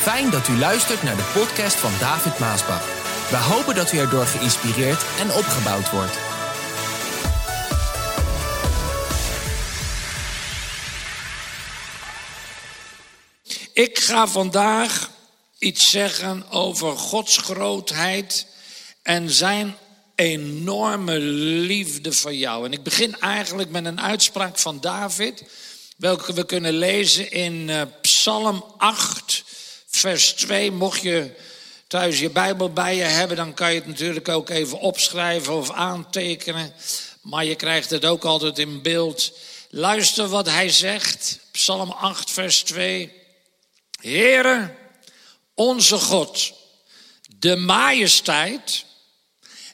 Fijn dat u luistert naar de podcast van David Maasbach. We hopen dat u erdoor geïnspireerd en opgebouwd wordt. Ik ga vandaag iets zeggen over Gods grootheid en zijn enorme liefde voor jou. En ik begin eigenlijk met een uitspraak van David, welke we kunnen lezen in uh, Psalm 8, vers 2. Mocht je thuis je Bijbel bij je hebben, dan kan je het natuurlijk ook even opschrijven of aantekenen. Maar je krijgt het ook altijd in beeld. Luister wat hij zegt. Psalm 8, vers 2. Heere, onze God, de majesteit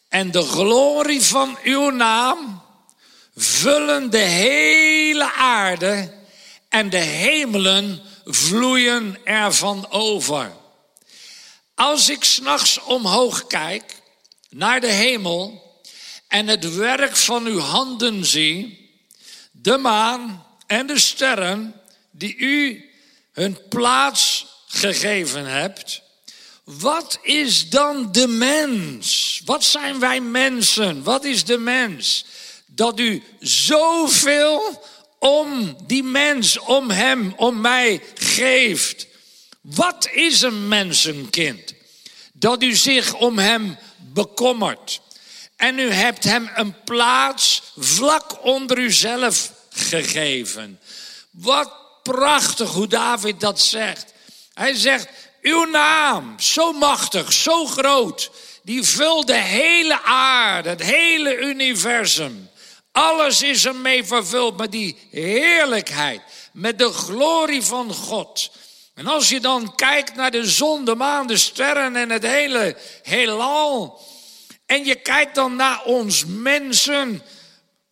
en de glorie van uw naam vullen de hele aarde en de hemelen vloeien ervan over. Als ik s'nachts omhoog kijk naar de hemel en het werk van uw handen zie, de maan en de sterren die u hun plaats gegeven hebt, wat is dan de mens? Wat zijn wij mensen? Wat is de mens? Dat u zoveel om die mens, om hem, om mij geeft. Wat is een mensenkind? Dat u zich om hem bekommert. En u hebt hem een plaats vlak onder uzelf gegeven. Wat prachtig hoe David dat zegt. Hij zegt, uw naam, zo machtig, zo groot, die vult de hele aarde, het hele universum. Alles is ermee vervuld met die heerlijkheid, met de glorie van God. En als je dan kijkt naar de zon, de maan, de sterren en het hele heelal. En je kijkt dan naar ons mensen,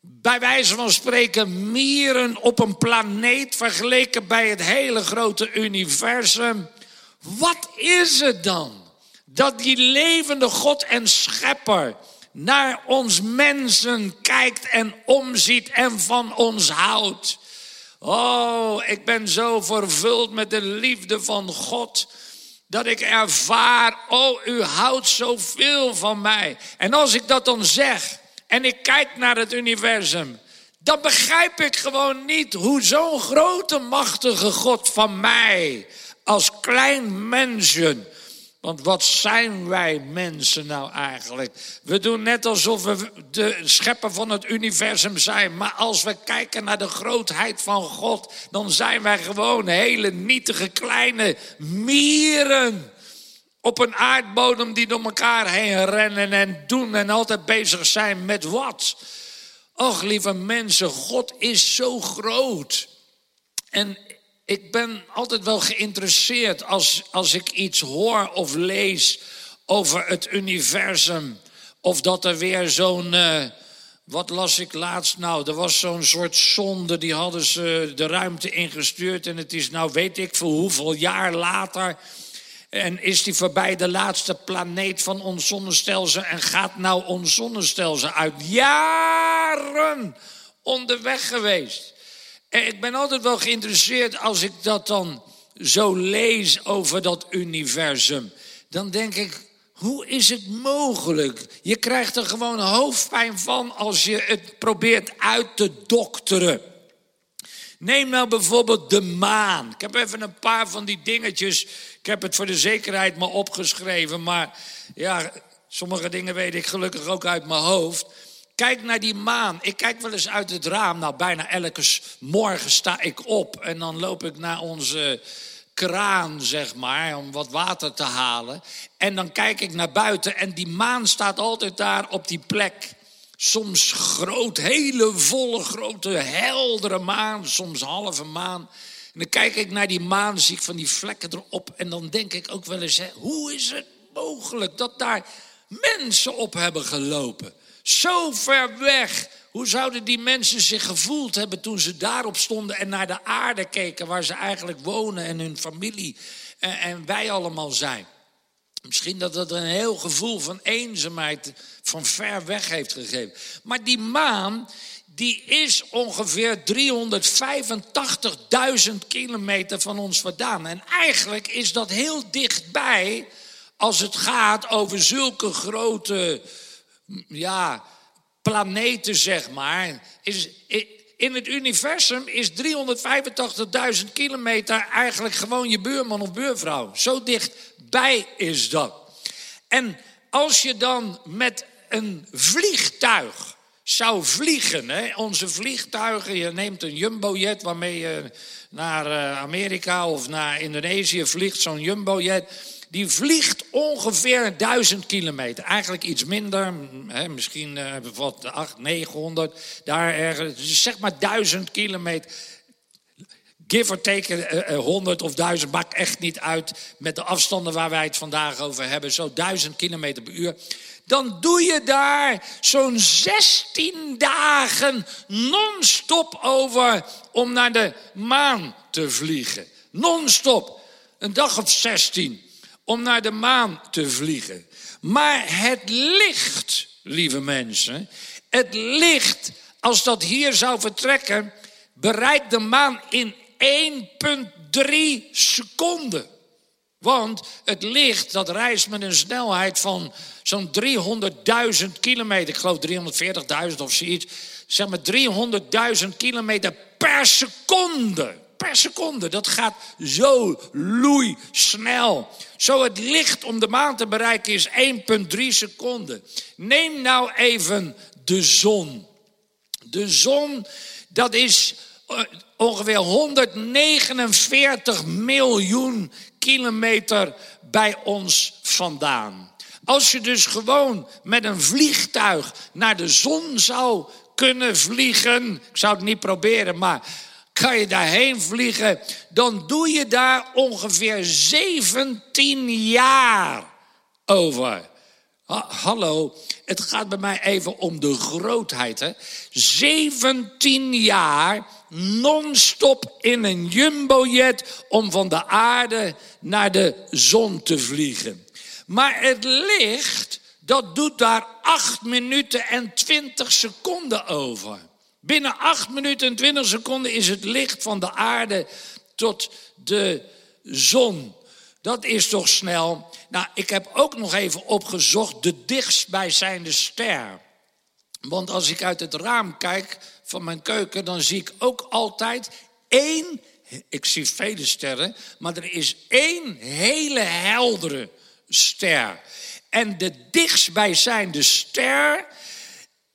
bij wijze van spreken mieren op een planeet vergeleken bij het hele grote universum. Wat is het dan dat die levende God en schepper naar ons mensen kijkt en omziet en van ons houdt? Oh, ik ben zo vervuld met de liefde van God dat ik ervaar, oh, u houdt zoveel van mij. En als ik dat dan zeg en ik kijk naar het universum, dan begrijp ik gewoon niet hoe zo'n grote, machtige God van mij als klein mensje. Want wat zijn wij mensen nou eigenlijk? We doen net alsof we de schepper van het universum zijn. Maar als we kijken naar de grootheid van God, dan zijn wij gewoon hele nietige kleine mieren. Op een aardbodem die door elkaar heen rennen en doen en altijd bezig zijn met wat? Och, lieve mensen, God is zo groot. En ik ben altijd wel geïnteresseerd als, als ik iets hoor of lees over het universum. Of dat er weer zo'n. Uh, wat las ik laatst nou? Er was zo'n soort zonde, die hadden ze de ruimte ingestuurd. En het is nou weet ik voor hoeveel jaar later. En is die voorbij de laatste planeet van ons zonnestelsel en gaat nou ons zonnestelsel uit? Jaren onderweg geweest. En ik ben altijd wel geïnteresseerd als ik dat dan zo lees over dat universum. Dan denk ik, hoe is het mogelijk? Je krijgt er gewoon hoofdpijn van als je het probeert uit te dokteren. Neem nou bijvoorbeeld de maan. Ik heb even een paar van die dingetjes. Ik heb het voor de zekerheid maar opgeschreven. Maar ja, sommige dingen weet ik gelukkig ook uit mijn hoofd. Kijk naar die maan. Ik kijk wel eens uit het raam. Nou, bijna elke morgen sta ik op en dan loop ik naar onze kraan, zeg maar, om wat water te halen. En dan kijk ik naar buiten en die maan staat altijd daar op die plek. Soms groot, hele volle, grote, heldere maan, soms halve maan. En dan kijk ik naar die maan, zie ik van die vlekken erop. En dan denk ik ook wel eens, hoe is het mogelijk dat daar mensen op hebben gelopen? Zo ver weg. Hoe zouden die mensen zich gevoeld hebben toen ze daarop stonden en naar de aarde keken waar ze eigenlijk wonen en hun familie en, en wij allemaal zijn? Misschien dat dat een heel gevoel van eenzaamheid van ver weg heeft gegeven. Maar die maan, die is ongeveer 385.000 kilometer van ons vandaan. En eigenlijk is dat heel dichtbij als het gaat over zulke grote ja, planeten, zeg maar. Is, in het universum is 385.000 kilometer eigenlijk gewoon je buurman of buurvrouw. Zo dichtbij is dat. En als je dan met een vliegtuig zou vliegen, hè, onze vliegtuigen, je neemt een jumbojet waarmee je naar eh, Amerika of naar Indonesië vliegt, zo'n jumbojet die vliegt ongeveer 1000 kilometer. Eigenlijk iets minder, hè, misschien uh, wat 800, 900, daar ergens. Dus zeg maar 1000 kilometer. Give or take uh, 100 of 1000 maakt echt niet uit met de afstanden waar wij het vandaag over hebben. Zo 1000 kilometer per uur. Dan doe je daar zo'n 16 dagen non-stop over om naar de maan te vliegen. Non-stop. Een dag of 16 om naar de maan te vliegen. Maar het licht, lieve mensen, het licht, als dat hier zou vertrekken, bereikt de maan in 1,3 seconden. Want het licht dat reist met een snelheid van zo'n 300.000 kilometer, ik geloof 340.000 of zoiets, zeg maar 300.000 kilometer per seconde seconde. Dat gaat zo loei snel. Zo het licht om de maan te bereiken is 1,3 seconden. Neem nou even de zon. De zon, dat is eh, ongeveer 149 miljoen kilometer bij ons vandaan. Als je dus gewoon met een vliegtuig naar de zon zou kunnen vliegen. Ik zou het niet proberen, maar kan je daarheen vliegen, dan doe je daar ongeveer 17 jaar over. hallo, het gaat bij mij even om de grootheid. Hè? 17 jaar non-stop in een jumbojet om van de aarde naar de zon te vliegen. Maar het licht, dat doet daar 8 minuten en 20 seconden over. Binnen 8 minuten en 20 seconden is het licht van de aarde tot de zon. Dat is toch snel. Nou, ik heb ook nog even opgezocht de dichtstbijzijnde ster. Want als ik uit het raam kijk van mijn keuken, dan zie ik ook altijd één. Ik zie vele sterren, maar er is één hele heldere ster. En de dichtstbijzijnde ster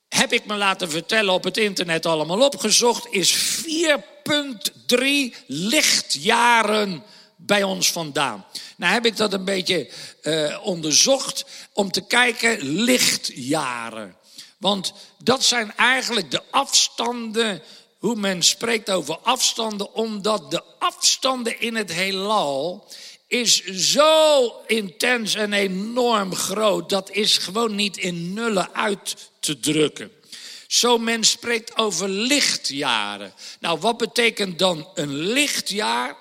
heb ik me laten vertellen op het internet allemaal opgezocht, is 4,3 lichtjaren bij ons vandaan. Nou heb ik dat een beetje uh, onderzocht om te kijken lichtjaren. Want dat zijn eigenlijk de afstanden, hoe men spreekt over afstanden, omdat de afstanden in het heelal is zo intens en enorm groot. Dat is gewoon niet in nullen uit te drukken. Zo men spreekt over lichtjaren. Nou, wat betekent dan een lichtjaar?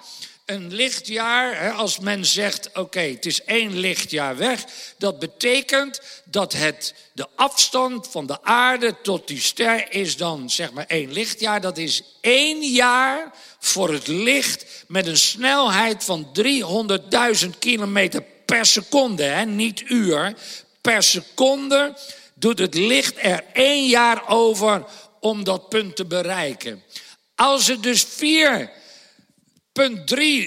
Een lichtjaar, als men zegt, oké, het is één lichtjaar weg, dat betekent dat het, de afstand van de aarde tot die ster is dan zeg maar één lichtjaar. Dat is één jaar voor het licht met een snelheid van 300.000 kilometer per seconde, hè? niet uur, per seconde doet het licht er één jaar over om dat punt te bereiken. Als het dus 4,3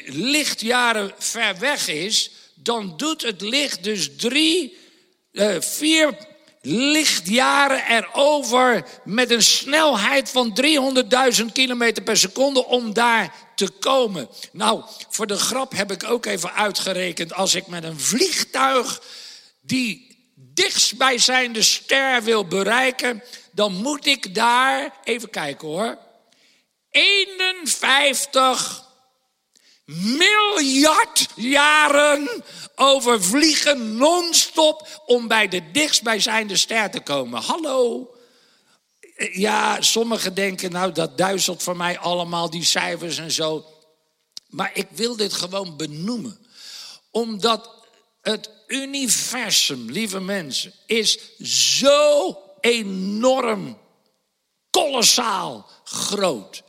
lichtjaren ver weg is, dan doet het licht dus 3, uh, 4 lichtjaren erover met een snelheid van 300.000 kilometer per seconde om daar te komen. Nou, voor de grap heb ik ook even uitgerekend, als ik met een vliegtuig die dichtstbijzijnde ster wil bereiken, dan moet ik daar, even kijken hoor, 51 miljard jaren over vliegen non-stop om bij de dichtstbijzijnde ster te komen. Hallo? Ja, sommigen denken, nou dat duizelt voor mij allemaal, die cijfers en zo. Maar ik wil dit gewoon benoemen. Omdat het universum, lieve mensen, is zo enorm kolossaal groot.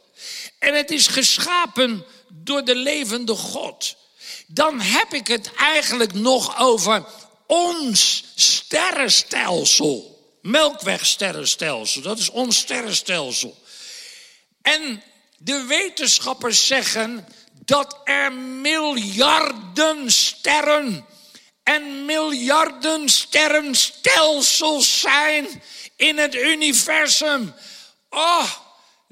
En het is geschapen door de levende God. Dan heb ik het eigenlijk nog over ons sterrenstelsel. Melkwegsterrenstelsel, dat is ons sterrenstelsel. En de wetenschappers zeggen dat er miljarden sterren en miljarden sterrenstelsels zijn in het universum. Oh,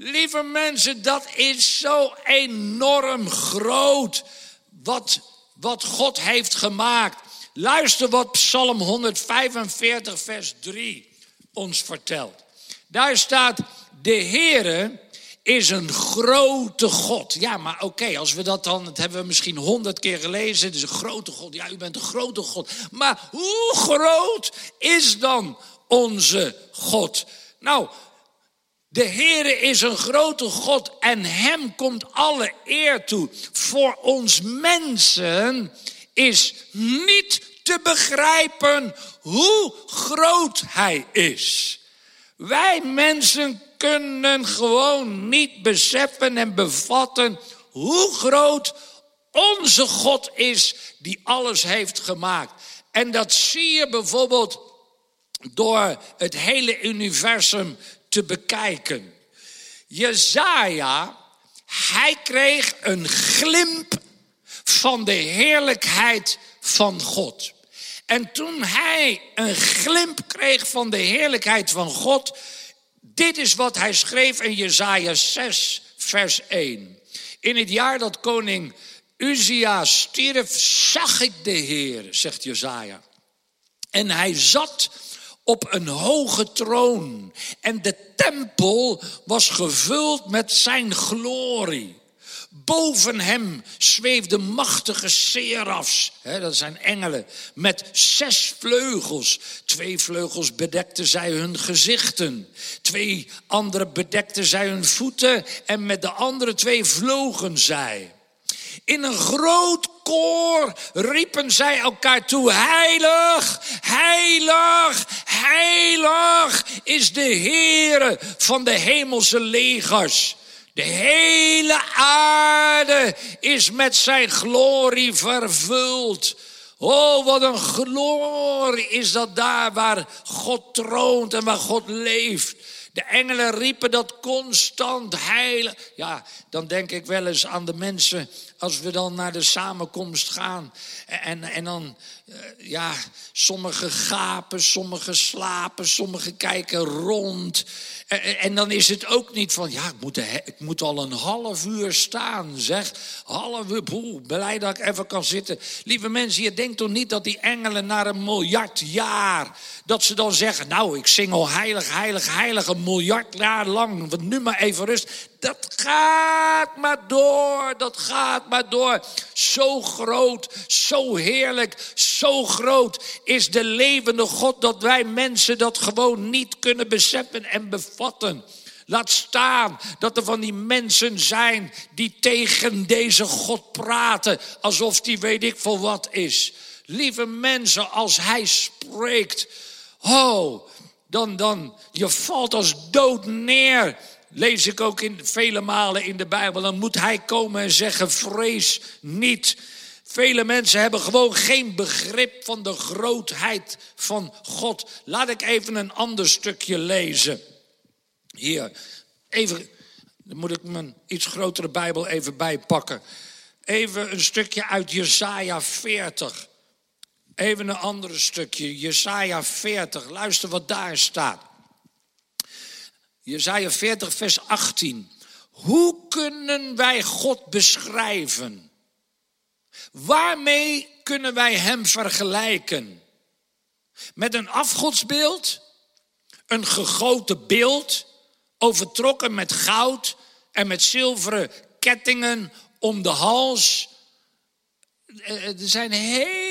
lieve mensen, dat is zo enorm groot wat, wat God heeft gemaakt. Luister wat Psalm 145, vers 3 ons vertelt. Daar staat, de Heere is een grote God. Ja, maar oké, als we dat dan, dat hebben we misschien honderd keer gelezen. Het is een grote God. Ja, u bent een grote God. Maar hoe groot is dan onze God? Nou, de Heere is een grote God en hem komt alle eer toe. Voor ons mensen is niet te begrijpen hoe groot hij is. Wij mensen kunnen gewoon niet beseffen en bevatten hoe groot onze God is die alles heeft gemaakt. En dat zie je bijvoorbeeld door het hele universum te bekijken. Jezaja, hij kreeg een glimp van de heerlijkheid van God. En toen hij een glimp kreeg van de heerlijkheid van God, dit is wat hij schreef in Jesaja 6, vers 1. In het jaar dat koning Uzia stierf, zag ik de Heer, zegt Jesaja. En hij zat op een hoge troon. En de tempel was gevuld met zijn glorie. Boven hem zweefden machtige serafs, hè, dat zijn engelen, met zes vleugels. Twee vleugels bedekten zij hun gezichten. Twee andere bedekten zij hun voeten. En met de andere twee vlogen zij. In een groot koor riepen zij elkaar toe: Heilig, heilig, heilig is de Heere van de hemelse legers. De hele aarde is met zijn glorie vervuld. Oh, wat een glorie is dat daar waar God troont en waar God leeft. De engelen riepen dat constant heilig. Ja, dan denk ik wel eens aan de mensen als we dan naar de samenkomst gaan. En, en dan, eh, ja, sommigen gapen, sommigen slapen, sommigen kijken rond. En, dan is het ook niet van, ja, ik moet, ik moet al een half uur staan, zeg. Half uur, boe, blij dat ik even kan zitten. Lieve mensen, je denkt toch niet dat die engelen na een miljard jaar... dat ze dan zeggen, nou, ik zing al heilig, heilig, heilig... een miljard jaar lang, want nu maar even rust. Dat gaat maar door, dat gaat maar door. Zo groot, zo heerlijk, zo groot is de levende God dat wij mensen dat gewoon niet kunnen beseffen en bevatten. Laat staan dat er van die mensen zijn die tegen deze God praten alsof die weet ik veel wat is. Lieve mensen, als hij spreekt, oh, dan, dan, je valt als dood neer lees ik ook in, vele malen in de Bijbel. Dan moet hij komen en zeggen: vrees niet. Vele mensen hebben gewoon geen begrip van de grootheid van God. Laat ik even een ander stukje lezen. Hier, even, dan moet ik mijn iets grotere Bijbel even bijpakken. Even een stukje uit Jesaja 40. Even een ander stukje, Jesaja 40. Luister wat daar staat. Jezaja 40, vers 18. Hoe kunnen wij God beschrijven? Waarmee kunnen wij Hem vergelijken? Met een afgodsbeeld? Een gegoten beeld? Overtrokken met goud en met zilveren kettingen om de hals? Eh, er zijn heel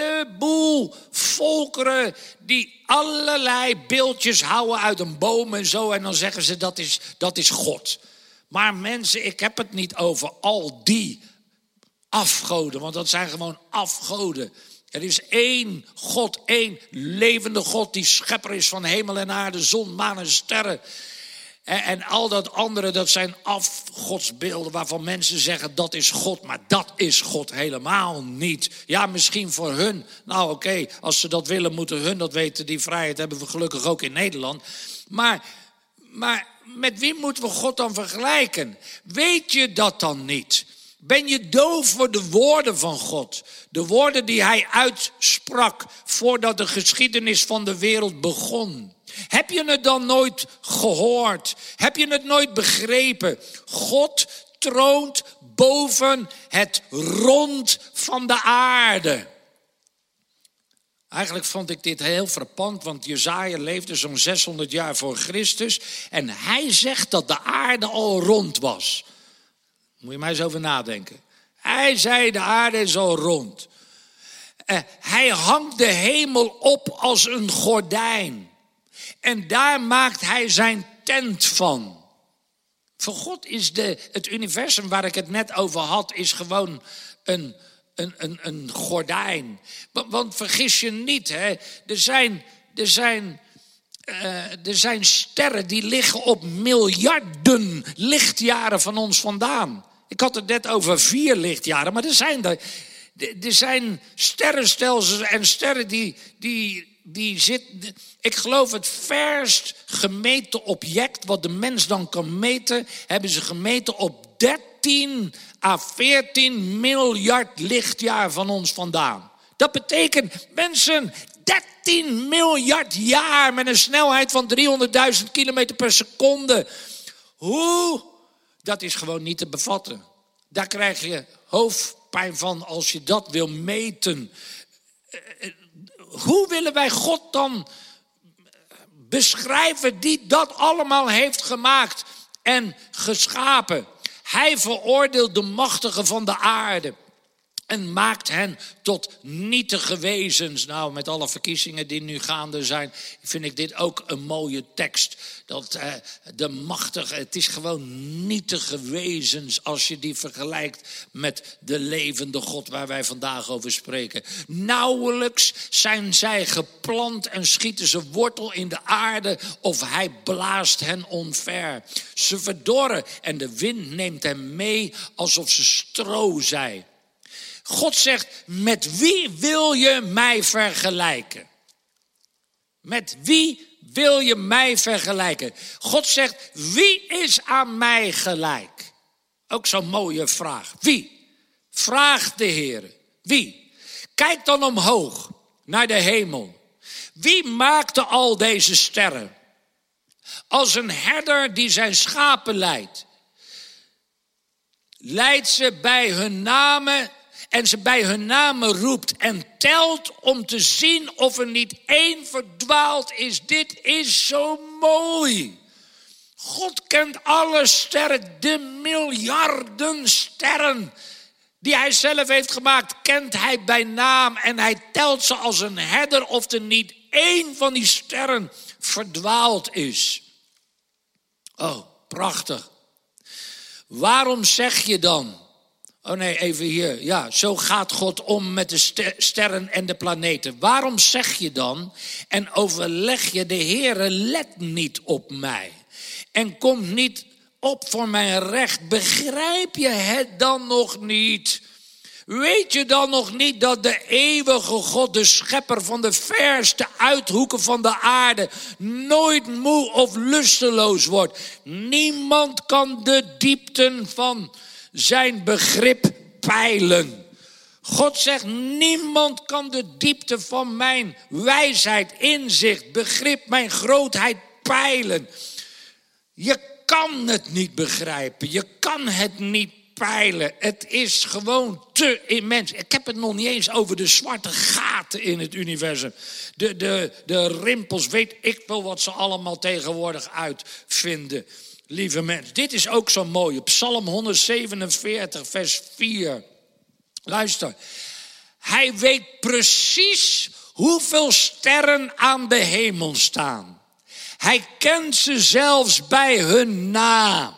heleboel volkeren die allerlei beeldjes houden uit een boom en zo. En dan zeggen ze dat is, dat is God. Maar mensen, ik heb het niet over al die afgoden, want dat zijn gewoon afgoden. Er is één God, één levende God die schepper is van hemel en aarde, zon, maan en sterren. En, al dat andere, dat zijn afgodsbeelden waarvan mensen zeggen dat is God. Maar dat is God helemaal niet. Ja, misschien voor hun. Nou oké, als ze dat willen, moeten hun dat weten. Die vrijheid hebben we gelukkig ook in Nederland. Maar, maar met wie moeten we God dan vergelijken? Weet je dat dan niet? Ben je doof voor de woorden van God? De woorden die hij uitsprak voordat de geschiedenis van de wereld begon. Heb je het dan nooit gehoord? Heb je het nooit begrepen? God troont boven het rond van de aarde. Eigenlijk vond ik dit heel frappant, want Jezaja leefde zo'n 600 jaar voor Christus. En hij zegt dat de aarde al rond was. Moet je maar eens over nadenken. Hij zei de aarde is al rond. Uh, hij hangt de hemel op als een gordijn. En daar maakt hij zijn tent van. Voor God is de, het universum waar ik het net over had, is gewoon een, een, een, een gordijn. Want, vergis je niet, hè, er zijn, er zijn uh, er zijn sterren die liggen op miljarden lichtjaren van ons vandaan. Ik had het net over vier lichtjaren, maar er zijn er. Er zijn sterrenstelsels en sterren die, die, die zitten. Ik geloof het verst gemeten object wat de mens dan kan meten, hebben ze gemeten op 13 à 14 miljard lichtjaar van ons vandaan. Dat betekent, mensen, 13 miljard jaar met een snelheid van 300.000 kilometer per seconde. Hoe? Dat is gewoon niet te bevatten. Daar krijg je hoofdpijn van als je dat wil meten. Hoe willen wij God dan beschrijven die dat allemaal heeft gemaakt en geschapen? Hij veroordeelt de machtigen van de aarde en maakt hen tot nietige wezens. Nou, met alle verkiezingen die nu gaande zijn, vind ik dit ook een mooie tekst. Dat eh, de machtige, het is gewoon nietige wezens als je die vergelijkt met de levende God waar wij vandaag over spreken. Nauwelijks zijn zij geplant en schieten ze wortel in de aarde of hij blaast hen onver. Ze verdorren en de wind neemt hen mee alsof ze stro zijn. God zegt, met wie wil je mij vergelijken? Met wie wil je mij vergelijken? God zegt, wie is aan mij gelijk? Ook zo'n mooie vraag. Wie? Vraag de Heer. Wie? Kijk dan omhoog naar de hemel. Wie maakte al deze sterren? Als een herder die zijn schapen leidt, leidt ze bij hun namen en ze bij hun namen roept en telt om te zien of er niet één verdwaald is. Dit is zo mooi. God kent alle sterren, de miljarden sterren die hij zelf heeft gemaakt, kent hij bij naam en hij telt ze als een herder of er niet één van die sterren verdwaald is. Oh, prachtig. Waarom zeg je dan? Oh nee, even hier. Ja, zo gaat God om met de sterren en de planeten. Waarom zeg je dan en overleg je de Heere, let niet op mij en komt niet op voor mijn recht? Begrijp je het dan nog niet? Weet je dan nog niet dat de eeuwige God, de schepper van de verste uithoeken van de aarde, nooit moe of lusteloos wordt? Niemand kan de diepten van zijn begrip peilen. God zegt, niemand kan de diepte van mijn wijsheid, inzicht, begrip, mijn grootheid peilen. Je kan het niet begrijpen, je kan het niet peilen. Het is gewoon te immens. Ik heb het nog niet eens over de zwarte gaten in het universum. De, de, de rimpels, weet ik wel wat ze allemaal tegenwoordig uitvinden lieve mens. Dit is ook zo mooi. Psalm 147, vers 4. Luister. Hij weet precies hoeveel sterren aan de hemel staan. Hij kent ze zelfs bij hun naam.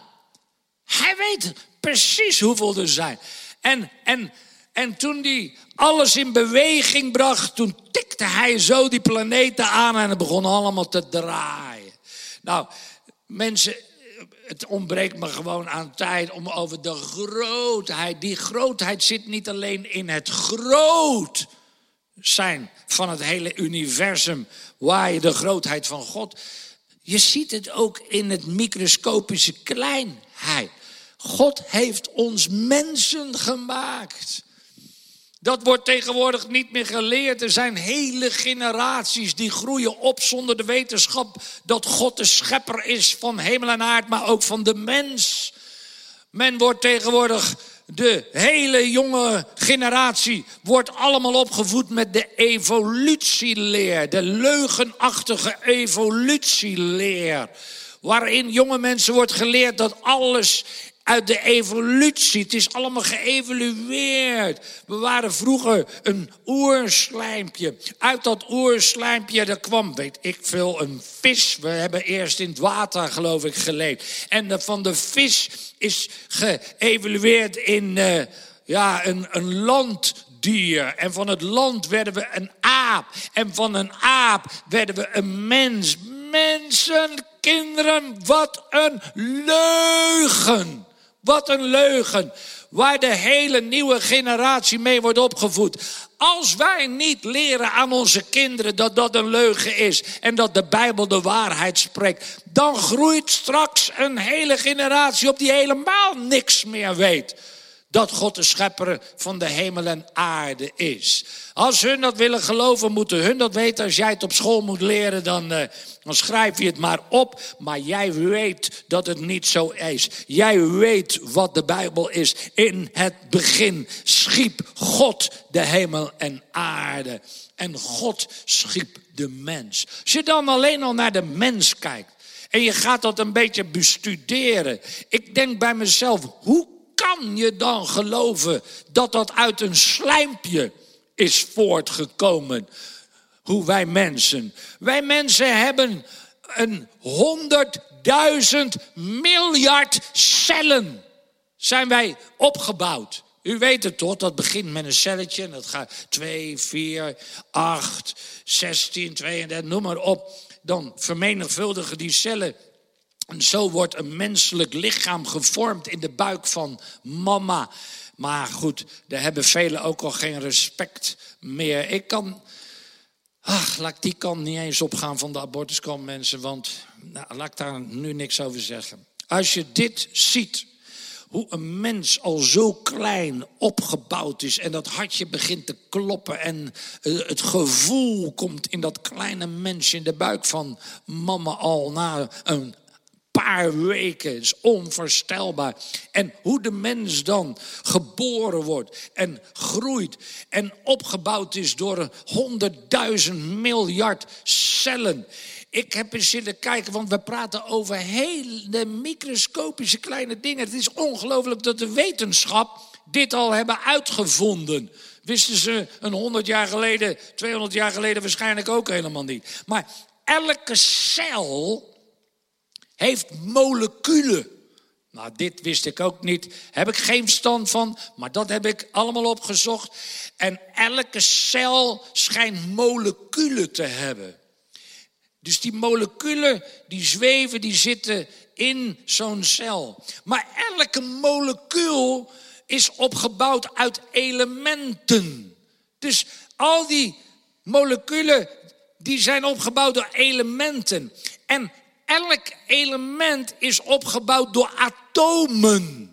Hij weet precies hoeveel er zijn. En, en, en toen hij alles in beweging bracht, toen tikte hij zo die planeten aan en het begon allemaal te draaien. Nou, mensen, het ontbreekt me gewoon aan tijd om over de grootheid. Die grootheid zit niet alleen in het groot zijn van het hele universum, waar je de grootheid van God. Je ziet het ook in het microscopische kleinheid. God heeft ons mensen gemaakt. Dat wordt tegenwoordig niet meer geleerd. Er zijn hele generaties die groeien op zonder de wetenschap dat God de schepper is van hemel en aard, maar ook van de mens. Men wordt tegenwoordig, de hele jonge generatie wordt allemaal opgevoed met de evolutieleer, de leugenachtige evolutieleer. Waarin jonge mensen wordt geleerd dat alles uit de evolutie. Het is allemaal geëvolueerd. We waren vroeger een oerslijmpje. Uit dat oerslijmpje, daar kwam, weet ik veel, een vis. We hebben eerst in het water, geloof ik, geleefd. En van de vis is geëvolueerd in uh, ja, een, een landdier. En van het land werden we een aap. En van een aap werden we een mens. Mensen, kinderen, wat een leugen. Wat een leugen. Waar de hele nieuwe generatie mee wordt opgevoed. Als wij niet leren aan onze kinderen dat dat een leugen is en dat de Bijbel de waarheid spreekt, dan groeit straks een hele generatie op die helemaal niks meer weet dat God de schepper van de hemel en aarde is. Als hun dat willen geloven, moeten hun dat weten. Als jij het op school moet leren, dan, uh, dan schrijf je het maar op. Maar jij weet dat het niet zo is. Jij weet wat de Bijbel is. In het begin schiep God de hemel en aarde. En God schiep de mens. Als je dan alleen al naar de mens kijkt. En je gaat dat een beetje bestuderen. Ik denk bij mezelf, hoe kan je dan geloven dat dat uit een slijmpje is voortgekomen? Hoe wij mensen. Wij mensen hebben een honderdduizend miljard cellen zijn wij opgebouwd. U weet het toch, dat begint met een celletje en dat gaat 2, 4, 8, 16, 32, noem maar op. Dan vermenigvuldigen die cellen en zo wordt een menselijk lichaam gevormd in de buik van mama. Maar goed, daar hebben velen ook al geen respect meer. Ik kan, ach, laat die kant niet eens opgaan van de abortuskant, mensen, want nou, laat ik daar nu niks over zeggen. Als je dit ziet, hoe een mens al zo klein opgebouwd is en dat hartje begint te kloppen en eh, het gevoel komt in dat kleine mensje in de buik van mama al na een paar weken. is onvoorstelbaar. En hoe de mens dan geboren wordt en groeit en opgebouwd is door honderdduizend miljard cellen. Ik heb eens zitten kijken, want we praten over hele microscopische kleine dingen. Het is ongelooflijk dat de wetenschap dit al hebben uitgevonden. Wisten ze een 100 jaar geleden, 200 jaar geleden waarschijnlijk ook helemaal niet. Maar elke cel heeft moleculen. Nou, dit wist ik ook niet. Heb ik geen verstand van, maar dat heb ik allemaal opgezocht. En elke cel schijnt moleculen te hebben. Dus die moleculen die zweven, die zitten in zo'n cel. Maar elke molecuul is opgebouwd uit elementen. Dus al die moleculen die zijn opgebouwd door elementen. En elk element is opgebouwd door atomen.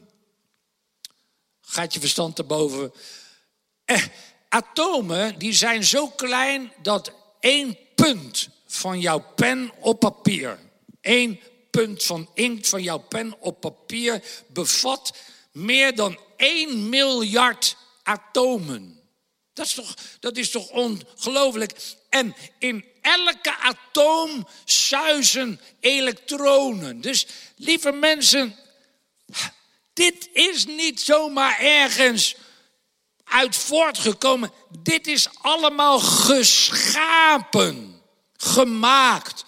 Gaat je verstand te boven? Eh, atomen die zijn zo klein dat één punt van jouw pen op papier, één punt van inkt van jouw pen op papier bevat meer dan 1 miljard atomen. Dat is toch, toch ongelooflijk? En in elke atoom zuizen elektronen. Dus lieve mensen, dit is niet zomaar ergens uit voortgekomen. Dit is allemaal geschapen, gemaakt.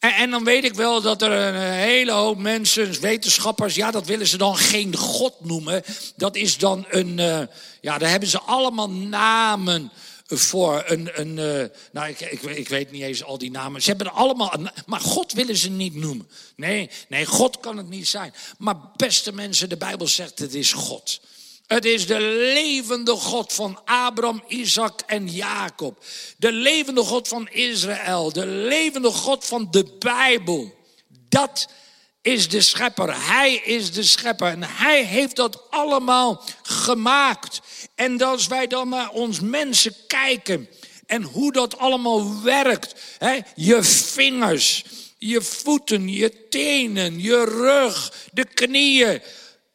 En, en, dan weet ik wel dat er een hele hoop mensen, wetenschappers, ja, dat willen ze dan geen God noemen. Dat is dan een, uh, ja, daar hebben ze allemaal namen voor een, een uh, nou ik, ik, ik, weet niet eens al die namen. Ze hebben er allemaal, maar God willen ze niet noemen. Nee, nee, God kan het niet zijn. Maar beste mensen, de Bijbel zegt het is God. Het is de levende God van Abraham, Isaac en Jacob. De levende God van Israël. De levende God van de Bijbel. Dat is de schepper. Hij is de schepper. En hij heeft dat allemaal gemaakt. En als wij dan naar ons mensen kijken en hoe dat allemaal werkt. Hè, je vingers, je voeten, je tenen, je rug, de knieën.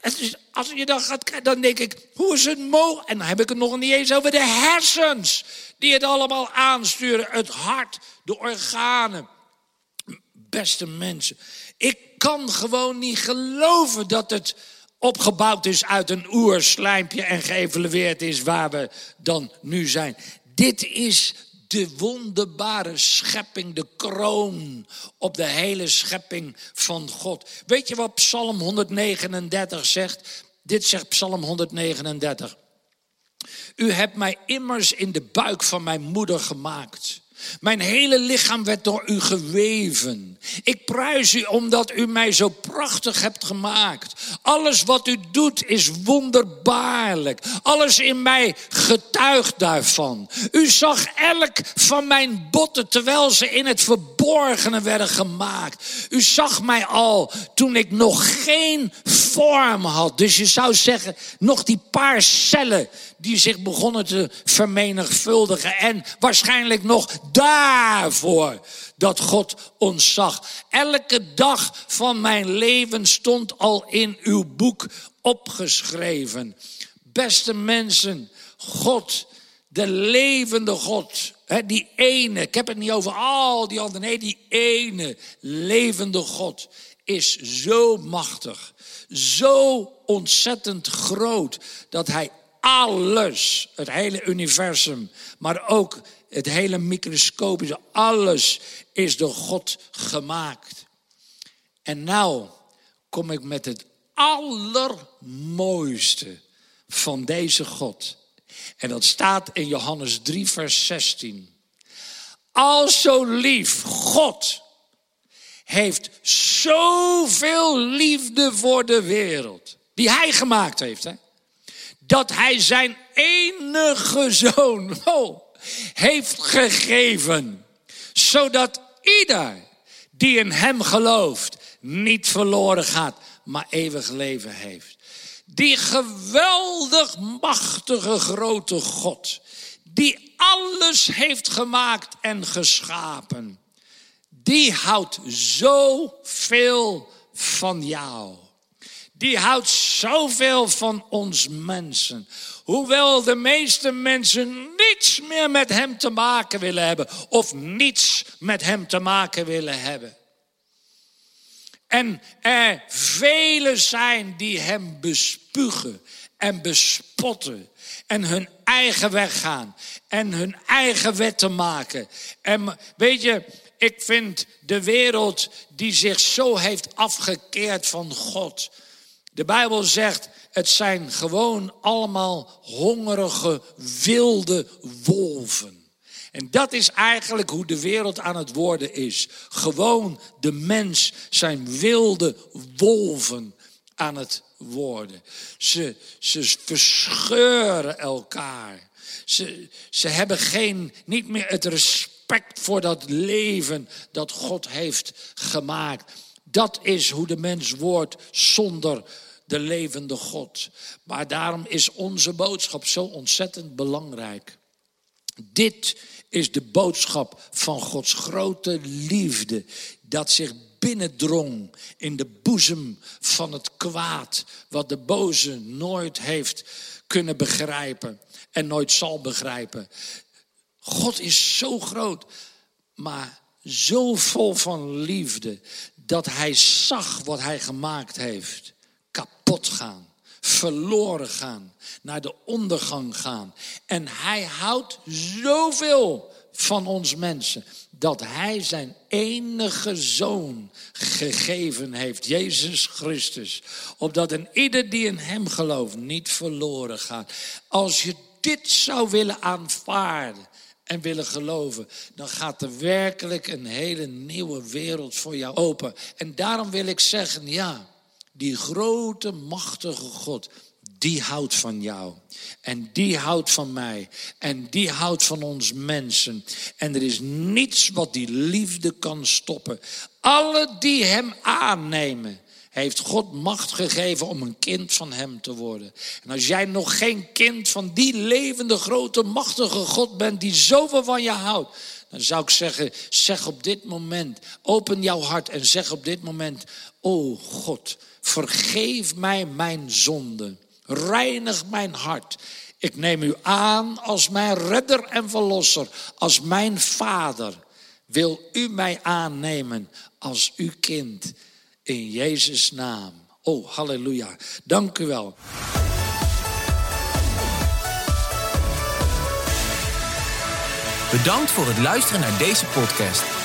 Is, als je dan gaat kijken, dan denk ik, hoe is het mogelijk? En dan heb ik het nog niet eens over de hersens. Die het allemaal aansturen. Het hart, de organen. Beste mensen, ik kan gewoon niet geloven dat het opgebouwd is uit een oerslijmpje en geëvalueerd is waar we dan nu zijn. Dit is de wonderbare schepping, de kroon op de hele schepping van God. Weet je wat Psalm 139 zegt? Dit zegt Psalm 139. U hebt mij immers in de buik van mijn moeder gemaakt. Mijn hele lichaam werd door u geweven. Ik prijs u omdat u mij zo prachtig hebt gemaakt. Alles wat u doet is wonderbaarlijk. Alles in mij getuigt daarvan. U zag elk van mijn botten terwijl ze in het verborgene werden gemaakt. U zag mij al toen ik nog geen vorm had. Dus je zou zeggen, nog die paar cellen die zich begonnen te vermenigvuldigen. En waarschijnlijk nog daarvoor dat God ons zag. Elke dag van mijn leven stond al in uw boek opgeschreven. Beste mensen, God, de levende God, die ene, ik heb het niet over al die anderen, nee, die ene levende God is zo machtig, zo ontzettend groot, dat hij alles, het hele universum, maar ook het hele microscopische, alles is door God gemaakt. En nou kom ik met het allermooiste van deze God. En dat staat in Johannes 3, vers 16. Al zo lief, God heeft zoveel liefde voor de wereld. Die hij gemaakt heeft. Hè? dat hij zijn enige zoon heeft gegeven, zodat ieder die in hem gelooft niet verloren gaat, maar eeuwig leven heeft. Die geweldig machtige grote God, die alles heeft gemaakt en geschapen, die houdt zoveel van jou. Die houdt zoveel van ons mensen. Hoewel de meeste mensen niets meer met hem te maken willen hebben. Of niets met hem te maken willen hebben. En er velen zijn die hem bespugen en bespotten. En hun eigen weg gaan. En hun eigen wetten maken. En weet je, ik vind de wereld die zich zo heeft afgekeerd van God de Bijbel zegt, het zijn gewoon allemaal hongerige, wilde wolven. En dat is eigenlijk hoe de wereld aan het worden is. Gewoon de mens zijn wilde wolven aan het worden. Ze, ze verscheuren elkaar. Ze, ze hebben geen, niet meer het respect voor dat leven dat God heeft gemaakt. Dat is hoe de mens wordt zonder de levende God. Maar daarom is onze boodschap zo ontzettend belangrijk. Dit is de boodschap van Gods grote liefde, dat zich binnendrong in de boezem van het kwaad, wat de boze nooit heeft kunnen begrijpen en nooit zal begrijpen. God is zo groot, maar zo vol van liefde, dat hij zag wat hij gemaakt heeft kapot gaan, verloren gaan, naar de ondergang gaan. En hij houdt zoveel van ons mensen dat hij zijn enige zoon gegeven heeft, Jezus Christus, opdat een ieder die in hem gelooft niet verloren gaat. Als je dit zou willen aanvaarden en willen geloven, dan gaat er werkelijk een hele nieuwe wereld voor jou open. En daarom wil ik zeggen, ja, die grote, machtige God, die houdt van jou. En die houdt van mij. En die houdt van ons mensen. En er is niets wat die liefde kan stoppen. Alle die hem aannemen, heeft God macht gegeven om een kind van Hem te worden. En als jij nog geen kind van die levende, grote, machtige God bent, die zoveel van je houdt, dan zou ik zeggen, zeg op dit moment, open jouw hart en zeg op dit moment, oh God, vergeef mij mijn zonde, reinig mijn hart. Ik neem u aan als mijn redder en verlosser, als mijn vader. Wil u mij aannemen als uw kind? In Jezus' naam. Oh, halleluja. Dank u wel. Bedankt voor het luisteren naar deze podcast.